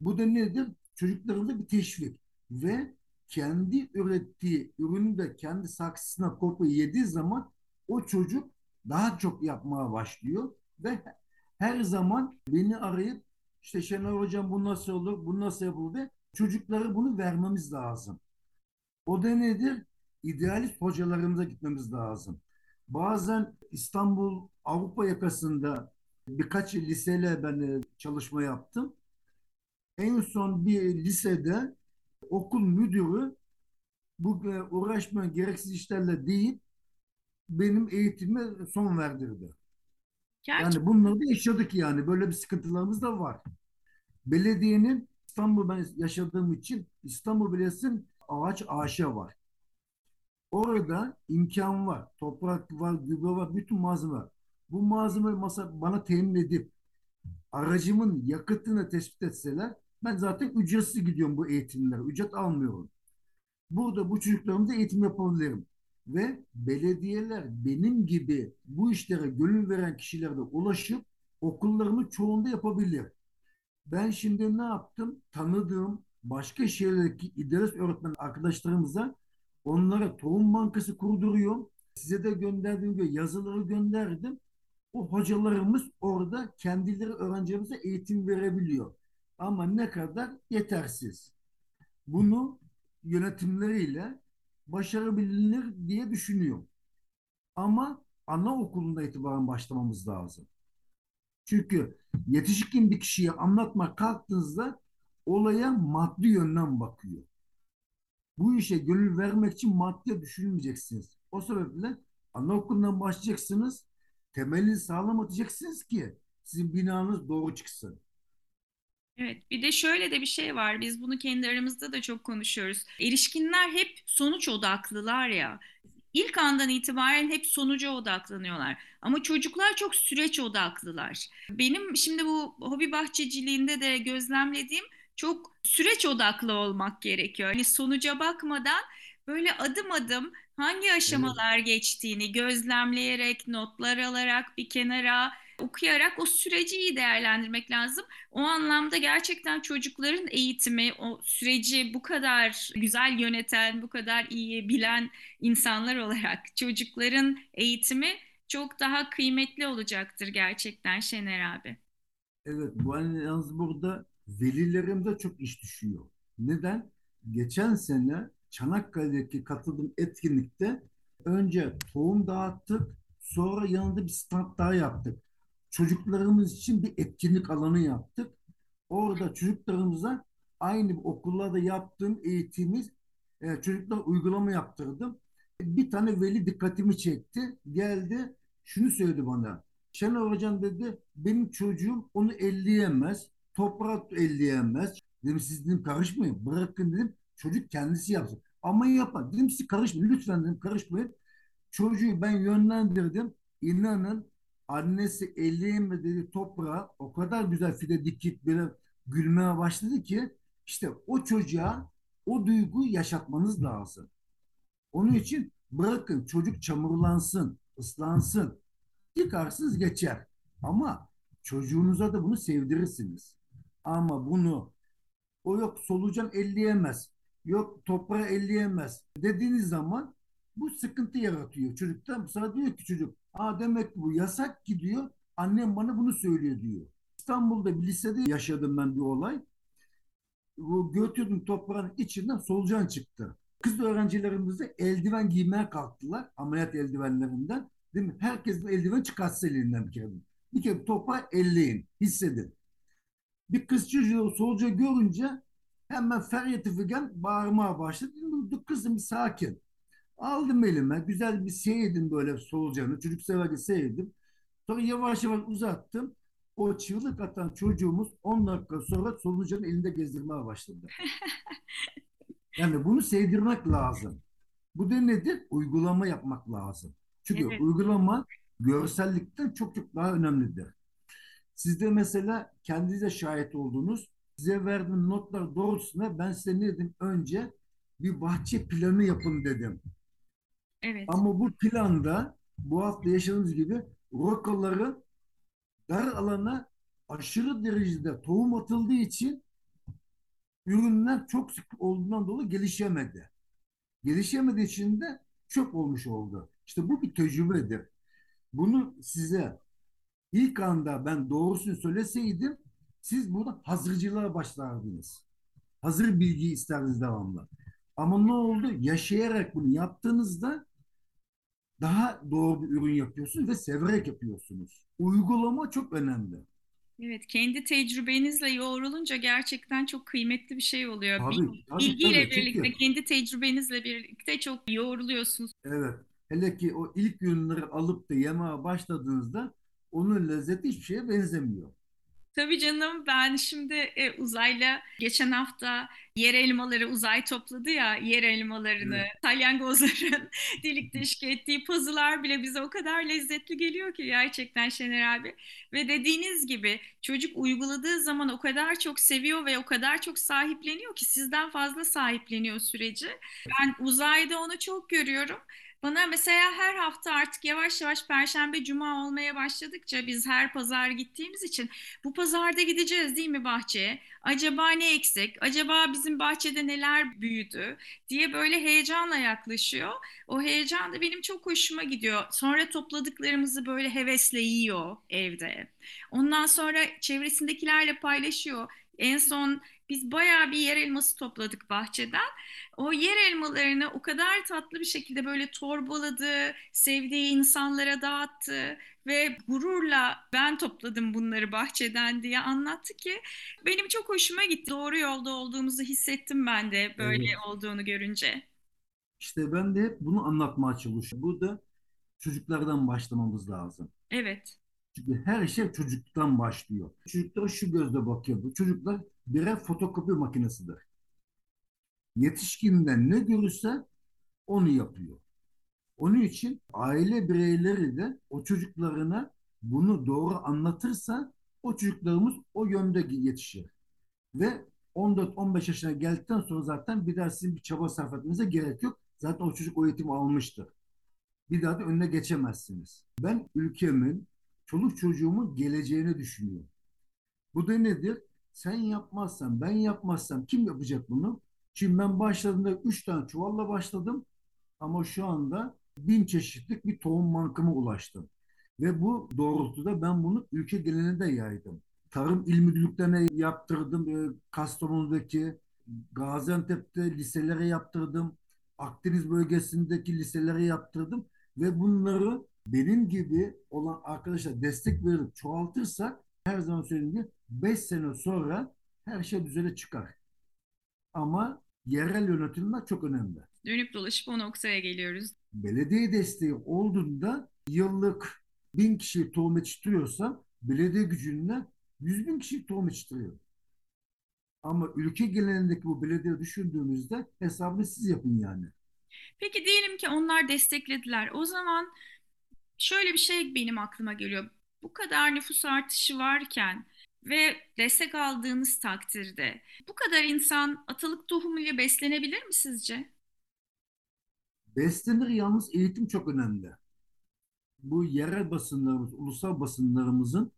Bu da nedir? Çocuklarında bir teşvik ve kendi ürettiği ürünü de kendi saksısına kopup yediği zaman o çocuk daha çok yapmaya başlıyor ve her zaman beni arayıp işte Şener Hocam bu nasıl olur, bu nasıl yapılır çocuklara bunu vermemiz lazım. O da nedir? İdealist hocalarımıza gitmemiz lazım. Bazen İstanbul Avrupa yakasında birkaç liseyle ben çalışma yaptım. En son bir lisede okul müdürü bu uğraşma gereksiz işlerle deyip benim eğitime son verdirdi. Gerçekten. Yani bunları da yaşadık yani. Böyle bir sıkıntılarımız da var. Belediyenin İstanbul ben yaşadığım için İstanbul Belediyesi'nin ağaç ağaçı var. Orada imkan var. Toprak var, gübre var, bütün malzeme var. Bu malzeme masa bana temin edip aracımın yakıtını tespit etseler ben zaten ücretsiz gidiyorum bu eğitimlere. Ücret almıyorum. Burada bu çocuklarımıza eğitim yapabilirim. Ve belediyeler benim gibi bu işlere gönül veren kişilere ulaşıp okullarını çoğunda yapabilir. Ben şimdi ne yaptım? Tanıdığım başka şehirlerdeki idealist öğretmen arkadaşlarımıza onlara tohum bankası kurduruyor. Size de gönderdiğim gibi yazıları gönderdim. O hocalarımız orada kendileri öğrencilerimize eğitim verebiliyor. Ama ne kadar yetersiz. Bunu yönetimleriyle başarabilir diye düşünüyorum. Ama anaokulunda itibaren başlamamız lazım. Çünkü yetişkin bir kişiye anlatmak kalktığınızda olaya maddi yönden bakıyor. Bu işe gönül vermek için maddi düşünmeyeceksiniz. O sebeple anaokulundan başlayacaksınız. temelini sağlam atacaksınız ki sizin binanız doğru çıksın. Evet, bir de şöyle de bir şey var. Biz bunu kendi aramızda da çok konuşuyoruz. Erişkinler hep sonuç odaklılar ya. İlk andan itibaren hep sonuca odaklanıyorlar. Ama çocuklar çok süreç odaklılar. Benim şimdi bu hobi bahçeciliğinde de gözlemlediğim çok süreç odaklı olmak gerekiyor. Hani sonuca bakmadan böyle adım adım hangi Evet. aşamalar geçtiğini gözlemleyerek, notlar alarak bir kenara okuyarak o süreci iyi değerlendirmek lazım. O anlamda gerçekten çocukların eğitimi, o süreci bu kadar güzel yöneten, bu kadar iyi bilen insanlar olarak çocukların eğitimi çok daha kıymetli olacaktır gerçekten Şener abi. Evet, bu hani yalnız burada velilerimde çok iş düşüyor. Neden? Geçen sene Çanakkale'deki katıldığım etkinlikte önce tohum dağıttık, sonra yanında bir stand daha yaptık. Çocuklarımız için bir etkinlik alanı yaptık. Orada çocuklarımıza aynı okullarda yaptığım eğitimiz, e, çocuklar uygulama yaptırdım. Bir tane veli dikkatimi çekti. Geldi, şunu söyledi bana. Şenol Hocam dedi benim çocuğum onu elleyemez. Toprak elleyemez. Dedim siz dedim karışmayın. Bırakın dedim. Çocuk kendisi yapsın. Ama yapar. Dedim siz karışmayın. Lütfen dedim karışmayın. Çocuğu ben yönlendirdim. İnanın annesi elleyemedi dedi toprağa. O kadar güzel fide dikip böyle gülmeye başladı ki işte o çocuğa o duyguyu yaşatmanız lazım. Onun için bırakın çocuk çamurlansın, ıslansın. Yıkarsınız geçer. Ama çocuğunuza da bunu sevdirirsiniz. Ama bunu o yok solucan elleyemez. Yok toprağı elleyemez dediğiniz zaman bu sıkıntı yaratıyor. Çocuktan bu sefer diyor ki çocuk Aa demek bu yasak ki diyor. Annem bana bunu söylüyor diyor. İstanbul'da bir lisede yaşadım ben bir olay. Bu götürdüm toprağın içinden solucan çıktı. Kız öğrencilerimiz de eldiven giymeye kalktılar. Ameliyat eldivenlerinden. Değil mi? Herkes eldiven çıkartsa elinden bir kere. Bir kere toprağı elleyin, hissedin. Bir kız çocuğu soluca görünce hemen feryatı figan bağırmaya başladı. Dedim, kızım bir sakin. Aldım elime. Güzel bir seyredim böyle solucanı. Çocuk severken seyredim. Sonra yavaş yavaş uzattım. O çığlık atan çocuğumuz 10 dakika sonra solucanın elinde gezdirmeye başladı. Yani bunu sevdirmek lazım. Bu da nedir? Uygulama yapmak lazım. Çünkü Evet. uygulama görsellikten çok çok daha önemlidir. Siz de mesela kendinize şahit oldunuz. Size verdiğim notlar doğrultusunda ben size ne dedim? Önce bir bahçe planı yapın dedim. Evet. Ama bu planda bu hafta yaşadığımız gibi rokaların dar alana aşırı derecede tohum atıldığı için ürünler çok sık olduğundan dolayı gelişemedi. Gelişemediği için de çöp olmuş oldu. İşte bu bir tecrübedir. Bunu size ilk anda ben doğrusunu söyleseydim siz burada hazırcılığa başlardınız. Hazır bilgi isterdiniz devamlı. Ama ne oldu? Yaşayarak bunu yaptığınızda daha doğru bir ürün yapıyorsunuz ve severek yapıyorsunuz. Uygulama çok önemli. Evet, kendi tecrübenizle yoğrulunca gerçekten çok kıymetli bir şey oluyor. Tabii, tabii, Bilgiyle tabii. birlikte, Çünkü kendi tecrübenizle birlikte çok yoğruluyorsunuz. evet, hele ki o ilk ürünleri alıp da yemeye başladığınızda onun lezzeti hiçbir şeye benzemiyor. Tabii canım ben şimdi e, uzayla geçen hafta yer elmaları uzay topladı ya yer elmalarını Evet, salyangozların delik deşik ettiği pazılar bile bize o kadar lezzetli geliyor ki gerçekten Şener abi. Ve dediğiniz gibi çocuk uyguladığı zaman o kadar çok seviyor ve o kadar çok sahipleniyor ki sizden fazla sahipleniyor süreci. Ben uzayda onu çok görüyorum. Bana mesela her hafta artık yavaş yavaş Perşembe, Cuma olmaya başladıkça biz her pazar gittiğimiz için bu pazarda gideceğiz değil mi bahçeye? Acaba ne eksik? Acaba bizim bahçede neler büyüdü diye böyle heyecanla yaklaşıyor. O heyecan da benim çok hoşuma gidiyor. Sonra topladıklarımızı böyle hevesle yiyor evde. Ondan sonra çevresindekilerle paylaşıyor. En son biz bayağı bir yer elması topladık bahçeden. O yer elmalarını o kadar tatlı bir şekilde böyle torbaladı, sevdiği insanlara dağıttı ve gururla ben topladım bunları bahçeden diye anlattı ki benim çok hoşuma gitti. Doğru yolda olduğumuzu hissettim ben de böyle evet. olduğunu görünce. İşte ben de hep bunu anlatmaya çalışıyorum. Burada çocuklardan başlamamız lazım. Evet. Çünkü her şey çocuktan başlıyor. Çocuklara şu gözle bakıyor. Bu çocuklar birer fotokopi makinesidir. Yetişkinden ne görürse onu yapıyor. Onun için aile bireyleri de o çocuklarına bunu doğru anlatırsa o çocuklarımız o yönde yetişir. Ve 14-15 yaşına geldikten sonra zaten bir daha sizin bir çaba sarf etmenize gerek yok. Zaten o çocuk o eğitimi almıştır. Bir daha da önüne geçemezsiniz. Ben ülkemin, çoluk çocuğumun geleceğini düşünüyorum. Bu da nedir? Sen yapmazsan, ben yapmazsam kim yapacak bunu? Şimdi ben başladığımda 3 tane çuvalla başladım. Ama şu anda bin çeşitlik bir tohum bankama ulaştım. Ve bu doğrultuda ben bunu ülke genelinde yaydım. Tarım il müdürlüklerine yaptırdım. Kastamonu'daki, Gaziantep'te liselere yaptırdım. Akdeniz bölgesindeki liselere yaptırdım. Ve bunları benim gibi olan arkadaşlar destek verip çoğaltırsak her zaman söylediğim gibi 5 sene sonra her şey düzele çıkar. Ama yerel yönetimler çok önemli. Dönüp dolaşıp o noktaya geliyoruz. Belediye desteği olduğunda yıllık bin kişi tohum yetiştiriyorsa belediye gücünden yüz bin kişi tohum yetiştiriyor. Ama ülke genelindeki bu belediye düşündüğümüzde hesabını siz yapın yani. Peki diyelim ki onlar desteklediler. O zaman şöyle bir şey benim aklıma geliyor. Bu kadar nüfus artışı varken ve destek aldığınız takdirde bu kadar insan atalık tohumuyla beslenebilir mi sizce? Beslenir yalnız eğitim çok önemli. Bu yerel basınlarımız, ulusal basınlarımızın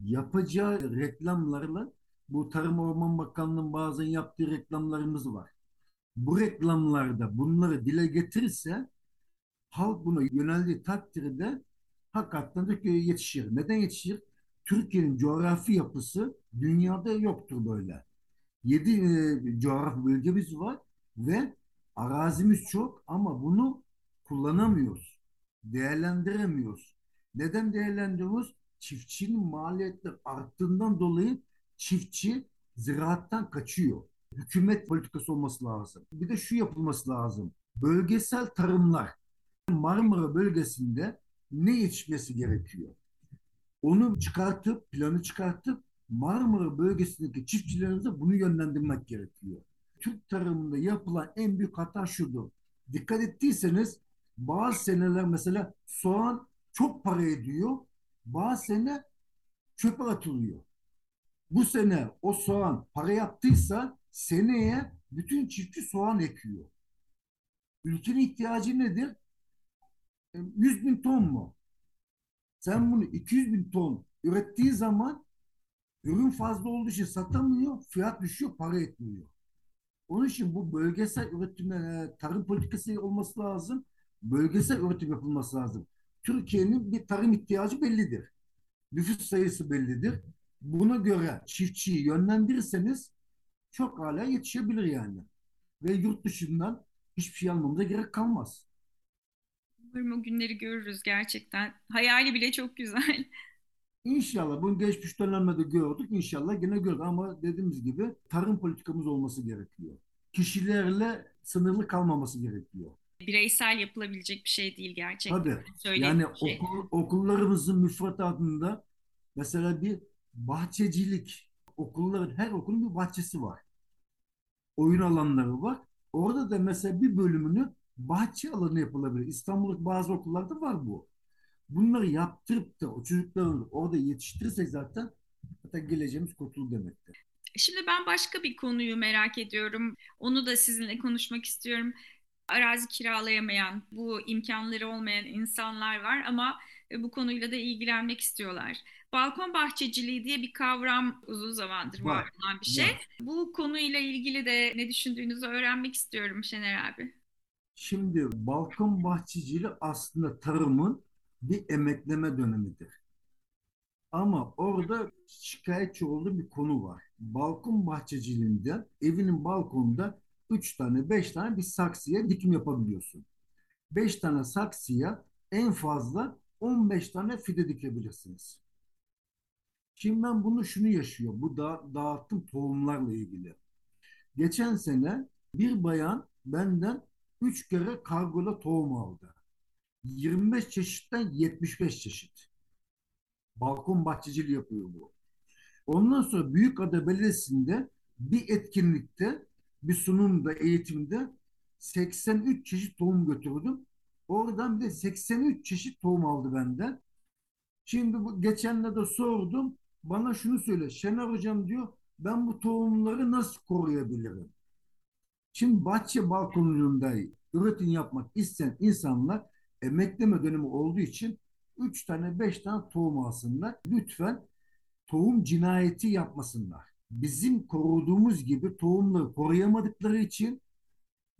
yapacağı reklamlarla bu Tarım Orman Bakanlığı'nın bazen yaptığı reklamlarımız var. Bu reklamlarda bunları dile getirirse halk buna yöneldiği takdirde hakikaten de yetişir. Neden yetişir? Türkiye'nin coğrafi yapısı dünyada yoktur böyle. Yedi e, coğrafi bölgemiz var ve arazimiz çok ama bunu kullanamıyoruz. Değerlendiremiyoruz. Neden değerlendiriyoruz? Çiftçinin maliyetleri arttığından dolayı çiftçi ziraattan kaçıyor. Hükümet politikası olması lazım. Bir de şu yapılması lazım. Bölgesel tarımlar. Marmara bölgesinde ne yetişmesi gerekiyor? Onu çıkartıp, planı çıkartıp Marmara bölgesindeki çiftçilerimize bunu yönlendirmek gerekiyor. Türk tarımında yapılan en büyük hata şudur. Dikkat ettiyseniz bazı seneler mesela soğan çok para ediyor. Bazı sene çöpe atılıyor. Bu sene o soğan para yaptıysa seneye bütün çiftçi soğan ekiyor. Ülkenin ihtiyacı nedir? 100 bin ton mu? Sen bunu 200 bin ton ürettiği zaman ürün fazla olduğu için satamıyor, fiyat düşüyor, para etmiyor. Onun için bu bölgesel üretim, e, tarım politikası olması lazım. Bölgesel üretim yapılması lazım. Türkiye'nin bir tarım ihtiyacı bellidir. Nüfus sayısı bellidir. Buna göre çiftçiyi yönlendirirseniz çok hala yetişebilir yani. Ve yurt dışından hiçbir şey almamıza gerek kalmaz. Umarım o günleri görürüz gerçekten. Hayali bile çok güzel. İnşallah bunu geçmiş dönemde gördük. İnşallah yine görürüz. Ama dediğimiz gibi tarım politikamız olması gerekiyor. Kişilerle sınırlı kalmaması gerekiyor. Bireysel yapılabilecek bir şey değil gerçekten. Tabii. Yani şey. okul, okullarımızın müfredatında mesela bir bahçecilik, okulların her okulun bir bahçesi var. Oyun alanları var. Orada da mesela bir bölümünü bahçe alanı yapılabilir. İstanbul'daki bazı okullarda var bu. Bunları yaptırıp da o çocukları orada yetiştirirsek zaten zaten geleceğimiz kurtul demektir. Şimdi ben başka bir konuyu merak ediyorum. Onu da sizinle konuşmak istiyorum. Arazi kiralayamayan, bu imkanları olmayan insanlar var ama bu konuyla da ilgilenmek istiyorlar. Balkon bahçeciliği diye bir kavram uzun zamandır var, var olan bir şey. Var. Bu konuyla ilgili de ne düşündüğünüzü öğrenmek istiyorum Şener abi. Şimdi balkon bahçeciliği aslında tarımın bir emekleme dönemidir. Ama orada şikayetçi olduğu bir konu var. Balkon bahçeciliğinde evinin balkonunda 3 tane 5 tane bir saksıya dikim yapabiliyorsun. 5 tane saksıya en fazla 15 tane fide dikebilirsiniz. Şimdi ben bunu şunu yaşıyor. Bu da dağıttım tohumlarla ilgili. Geçen sene bir bayan benden üç kere kargola tohum aldı. 25 çeşitten 75 çeşit. Balkon bahçeciliği yapıyor bu. Ondan sonra Büyükada Belediyesi'nde bir etkinlikte, bir sunumda, eğitimde 83 çeşit tohum götürdüm. Oradan bir de 83 çeşit tohum aldı benden. Şimdi bu geçenlerde sordum. Bana şunu söyle. Şener hocam diyor ben bu tohumları nasıl koruyabilirim? Şimdi bahçe balkonunda üretim yapmak isteyen insanlar emekleme dönemi olduğu için 3 tane 5 tane tohum alsınlar. Lütfen tohum cinayeti yapmasınlar. Bizim koruduğumuz gibi tohumları koruyamadıkları için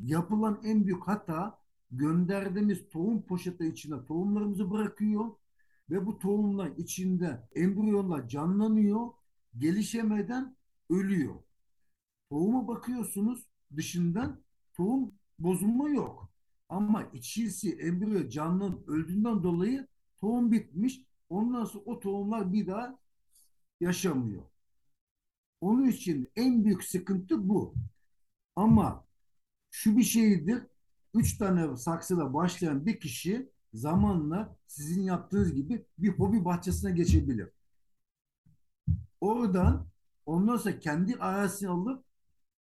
yapılan en büyük hata gönderdiğimiz tohum poşeti içine tohumlarımızı bırakıyor ve bu tohumlar içinde embriyonlar canlanıyor, gelişemeden ölüyor. Tohuma bakıyorsunuz dışından tohum bozulma yok. Ama içisi embriyo canlı öldüğünden dolayı tohum bitmiş. Ondan sonra o tohumlar bir daha yaşamıyor. Onun için en büyük sıkıntı bu. Ama şu bir şeydir. Üç tane saksıda başlayan bir kişi zamanla sizin yaptığınız gibi bir hobi bahçesine geçebilir. Oradan ondan sonra kendi arazisini alıp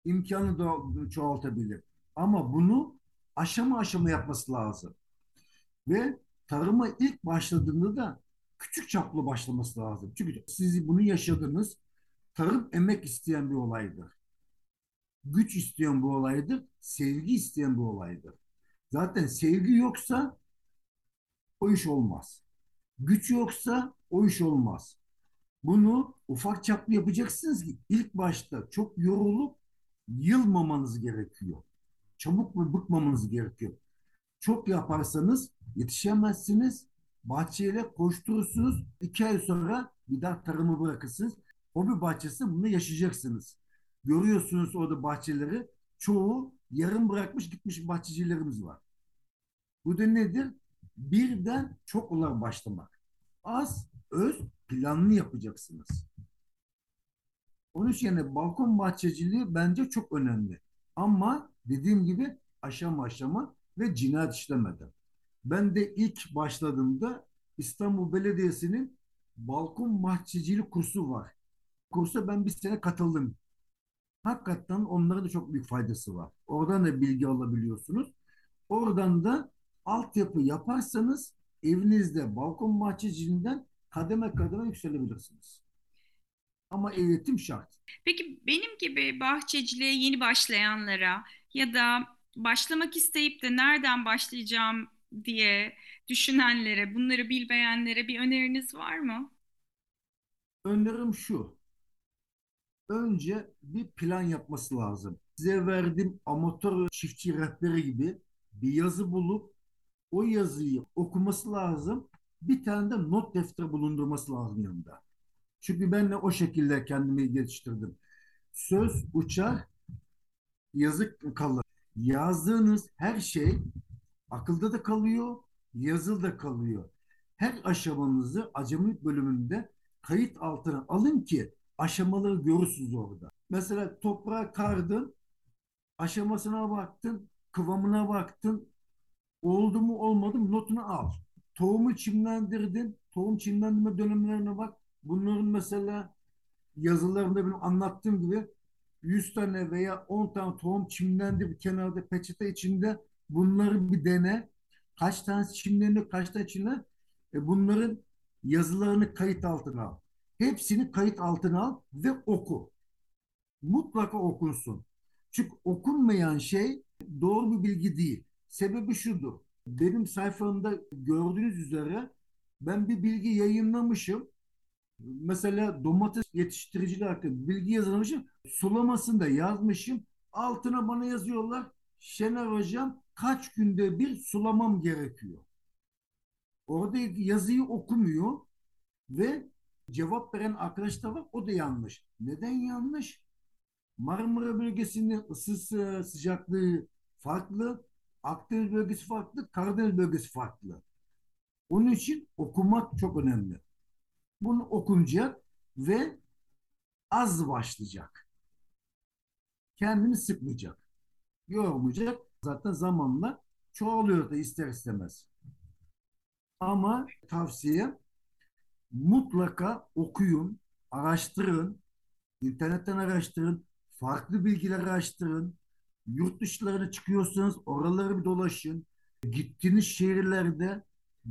imkanı da çoğaltabilir. Ama bunu aşama aşama yapması lazım. Ve tarıma ilk başladığında da küçük çaplı başlaması lazım. Çünkü siz bunu yaşadınız. Tarım emek isteyen bir olaydır. Güç isteyen bu olaydır. Sevgi isteyen bu olaydır. Zaten sevgi yoksa o iş olmaz. Güç yoksa o iş olmaz. Bunu ufak çaplı yapacaksınız ki ilk başta çok yorulup yılmamanız gerekiyor. Çabuk ve bıkmamanız gerekiyor. Çok yaparsanız yetişemezsiniz. Bahçeyle koşturursunuz. İki ay sonra bir daha tarımı bırakırsınız. Hobi bahçesinde bunu yaşayacaksınız. Görüyorsunuz orada bahçeleri. Çoğu yarım bırakmış gitmiş bahçecilerimiz var. Bu da nedir? Birden çok olarak başlamak. Az, öz, planlı yapacaksınız. Onun için yani balkon bahçeciliği bence çok önemli. Ama dediğim gibi aşama aşama ve cinayet işlemeden. Ben de ilk başladığımda İstanbul Belediyesi'nin balkon bahçecilik kursu var. Kursa ben bir sene katıldım. Hakikaten onlara da çok büyük faydası var. Oradan da bilgi alabiliyorsunuz. Oradan da altyapı yaparsanız evinizde balkon bahçeciliğinden kademe kademe yükselebilirsiniz. Ama eğitim şart. Peki benim gibi bahçeciliğe yeni başlayanlara ya da başlamak isteyip de nereden başlayacağım diye düşünenlere, bunları bilmeyenlere bir öneriniz var mı? Önerim şu. Önce bir plan yapması lazım. Size verdiğim amatör çiftçi rehberi gibi bir yazı bulup o yazıyı okuması lazım. Bir tane de not defteri bulundurması lazım yanında. Çünkü ben de o şekilde kendimi geliştirdim. Söz uçar, yazık kalır. Yazdığınız her şey akılda da kalıyor, yazılı kalıyor. Her aşamanızı acemilik bölümünde kayıt altına alın ki aşamaları görürsünüz orada. Mesela toprağa kardın, aşamasına baktın, kıvamına baktın, oldu mu olmadı mı notunu al. Tohumu çimlendirdin, tohum çimlendirme dönemlerine bak. Bunların mesela yazılarında benim anlattığım gibi 100 tane veya 10 tane tohum çimlendi bir kenarda peçete içinde bunları bir dene. Kaç tanesi çimlendi, kaç tane çimlendi. E bunların yazılarını kayıt altına al. Hepsini kayıt altına al ve oku. Mutlaka okunsun. Çünkü okunmayan şey doğru bir bilgi değil. Sebebi şudur. Benim sayfamda gördüğünüz üzere ben bir bilgi yayınlamışım. Mesela domates yetiştiriciler hakkında bilgi yazılmışım. Sulamasını da yazmışım. Altına bana yazıyorlar. Şener Hocam kaç günde bir sulamam gerekiyor. Orada yazıyı okumuyor ve cevap veren arkadaş da var. O da yanlış. Neden yanlış? Marmara bölgesinin ısısı, sıcaklığı farklı. Akdeniz bölgesi farklı. Karadeniz bölgesi farklı. Onun için okumak çok önemli. Bunu okunacak ve az başlayacak. Kendini sıkmayacak. Yormayacak. Zaten zamanla çoğalıyor da ister istemez. Ama tavsiye mutlaka okuyun, araştırın, internetten araştırın, farklı bilgiler araştırın. Yurt dışlarına çıkıyorsanız oraları bir dolaşın. Gittiğiniz şehirlerde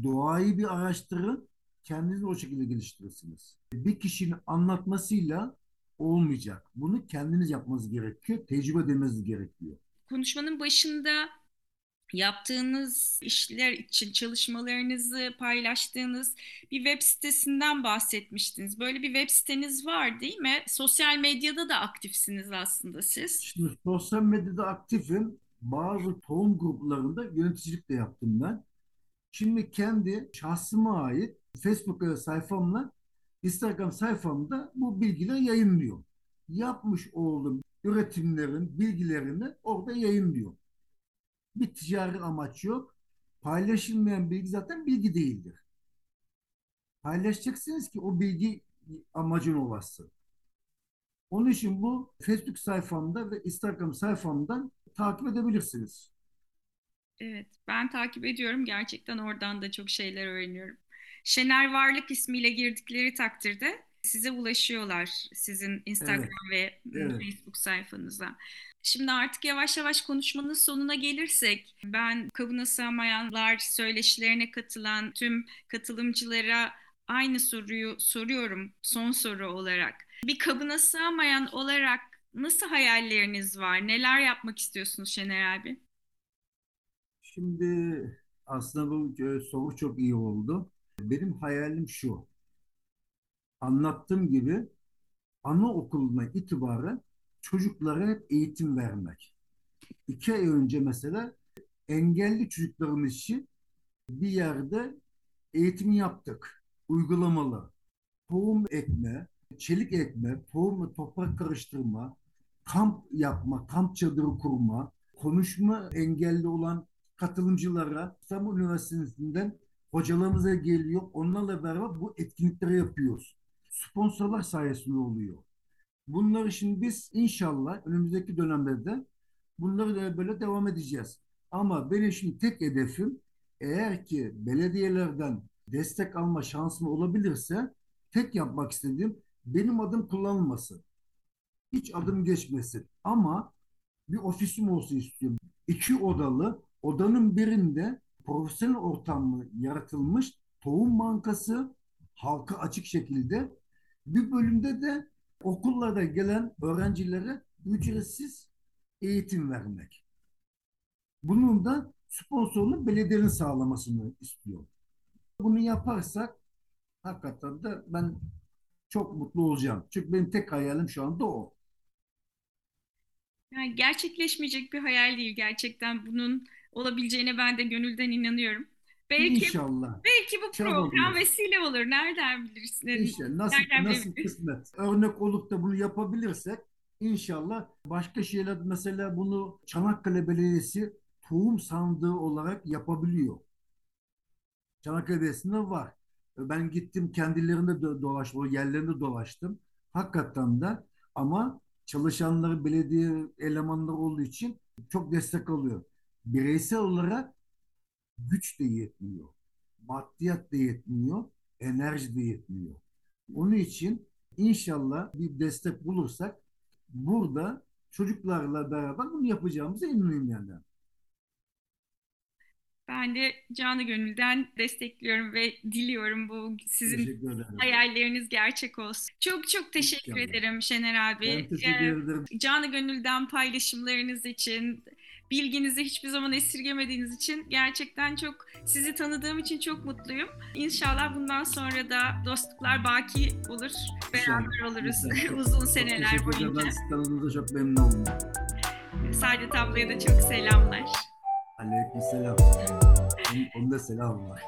doğayı bir araştırın, kendinizi o şekilde geliştirirsiniz. Bir kişinin anlatmasıyla olmayacak. Bunu kendiniz yapmanız gerekiyor, tecrübe edilmeniz gerekiyor. Konuşmanın başında yaptığınız işler için çalışmalarınızı paylaştığınız bir web sitesinden bahsetmiştiniz. Böyle bir web siteniz var değil mi? Sosyal medyada da aktifsiniz aslında siz. Şimdi sosyal medyada aktifim. Bazı tohum gruplarında yöneticilik de yaptım ben. Şimdi kendi şahsıma ait Facebook sayfamla Instagram sayfamda bu bilgileri yayınlıyorum. Yapmış olduğum üretimlerin bilgilerini orada yayınlıyorum. Bir ticari amaç yok. Paylaşılmayan bilgi zaten bilgi değildir. Paylaşacaksınız ki o bilgi amacın olasın. Onun için bu Facebook sayfamda ve Instagram sayfamdan takip edebilirsiniz. Evet, ben takip ediyorum. Gerçekten oradan da çok şeyler öğreniyorum. Şener Varlık ismiyle girdikleri takdirde size ulaşıyorlar sizin Instagram evet, ve evet. Facebook sayfanıza. Şimdi artık yavaş yavaş konuşmanın sonuna gelirsek, ben kabına sığmayanlar söyleşilerine katılan tüm katılımcılara aynı soruyu soruyorum son soru olarak. Bir kabına sığmayan olarak nasıl hayalleriniz var? Neler yapmak istiyorsunuz Şener abi? Şimdi aslında bu e, soru çok iyi oldu. Benim hayalim şu. Anlattığım gibi anaokuluna itibaren çocuklara hep eğitim vermek. İki ay önce mesela engelli çocuklarımız için bir yerde eğitim yaptık. Uygulamalı. Tohum ekme, çelik ekme, tohum toprak karıştırma, kamp yapma, kamp çadırı kurma, konuşma engelli olan katılımcılara İstanbul Üniversitesi'nden hocalarımıza geliyor. Onlarla beraber bu etkinlikleri yapıyoruz. Sponsorlar sayesinde oluyor. Bunları şimdi biz inşallah önümüzdeki dönemlerde bunları da böyle devam edeceğiz. Ama benim şimdi tek hedefim eğer ki belediyelerden destek alma şansım olabilirse tek yapmak istediğim benim adım kullanılmasın. Hiç adım geçmesin. Ama bir ofisim olsun istiyorum. İki odalı, odanın birinde profesyonel ortamı yaratılmış tohum bankası halka açık şekilde bir bölümde de okullarda gelen öğrencilere ücretsiz eğitim vermek. Bunun da sponsorunu belediyenin sağlamasını istiyor. Bunu yaparsak hakikaten de ben çok mutlu olacağım. Çünkü benim tek hayalim şu anda o. Yani gerçekleşmeyecek bir hayal değil gerçekten bunun olabileceğine ben de gönülden inanıyorum. Belki, İnşallah. Belki bu program vesile olur. Nereden bilirsiniz? İnşallah. Nasıl, Nereden nasıl kısmet. Örnek olup da bunu yapabilirsek inşallah başka şeyler mesela bunu Çanakkale Belediyesi tohum sandığı olarak yapabiliyor. Çanakkale Belediyesi'nde var. Ben gittim kendilerinde dolaştım, yerlerinde dolaştım. Hakikaten de ama çalışanları belediye elemanları olduğu için çok destek alıyor. Bireysel olarak güç de yetmiyor. Maddiyat da yetmiyor. Enerji de yetmiyor. Onun için inşallah bir destek bulursak burada çocuklarla beraber bunu yapacağımıza eminim yani. Ben de canı gönülden destekliyorum ve diliyorum bu sizin hayalleriniz gerçek olsun. Çok çok teşekkür İnşallah. ederim Şener abi. Ben teşekkür ee, ederim. Canı gönülden paylaşımlarınız için, bilginizi hiçbir zaman esirgemediğiniz için gerçekten çok sizi tanıdığım için çok mutluyum. İnşallah bundan sonra da dostluklar baki olur. Beraber oluruz uzun seneler boyunca. Ben tanıdığınızda çok memnun oldum. Saadet ablaya da çok selamlar. Aleyküm selam. Onun da selam var.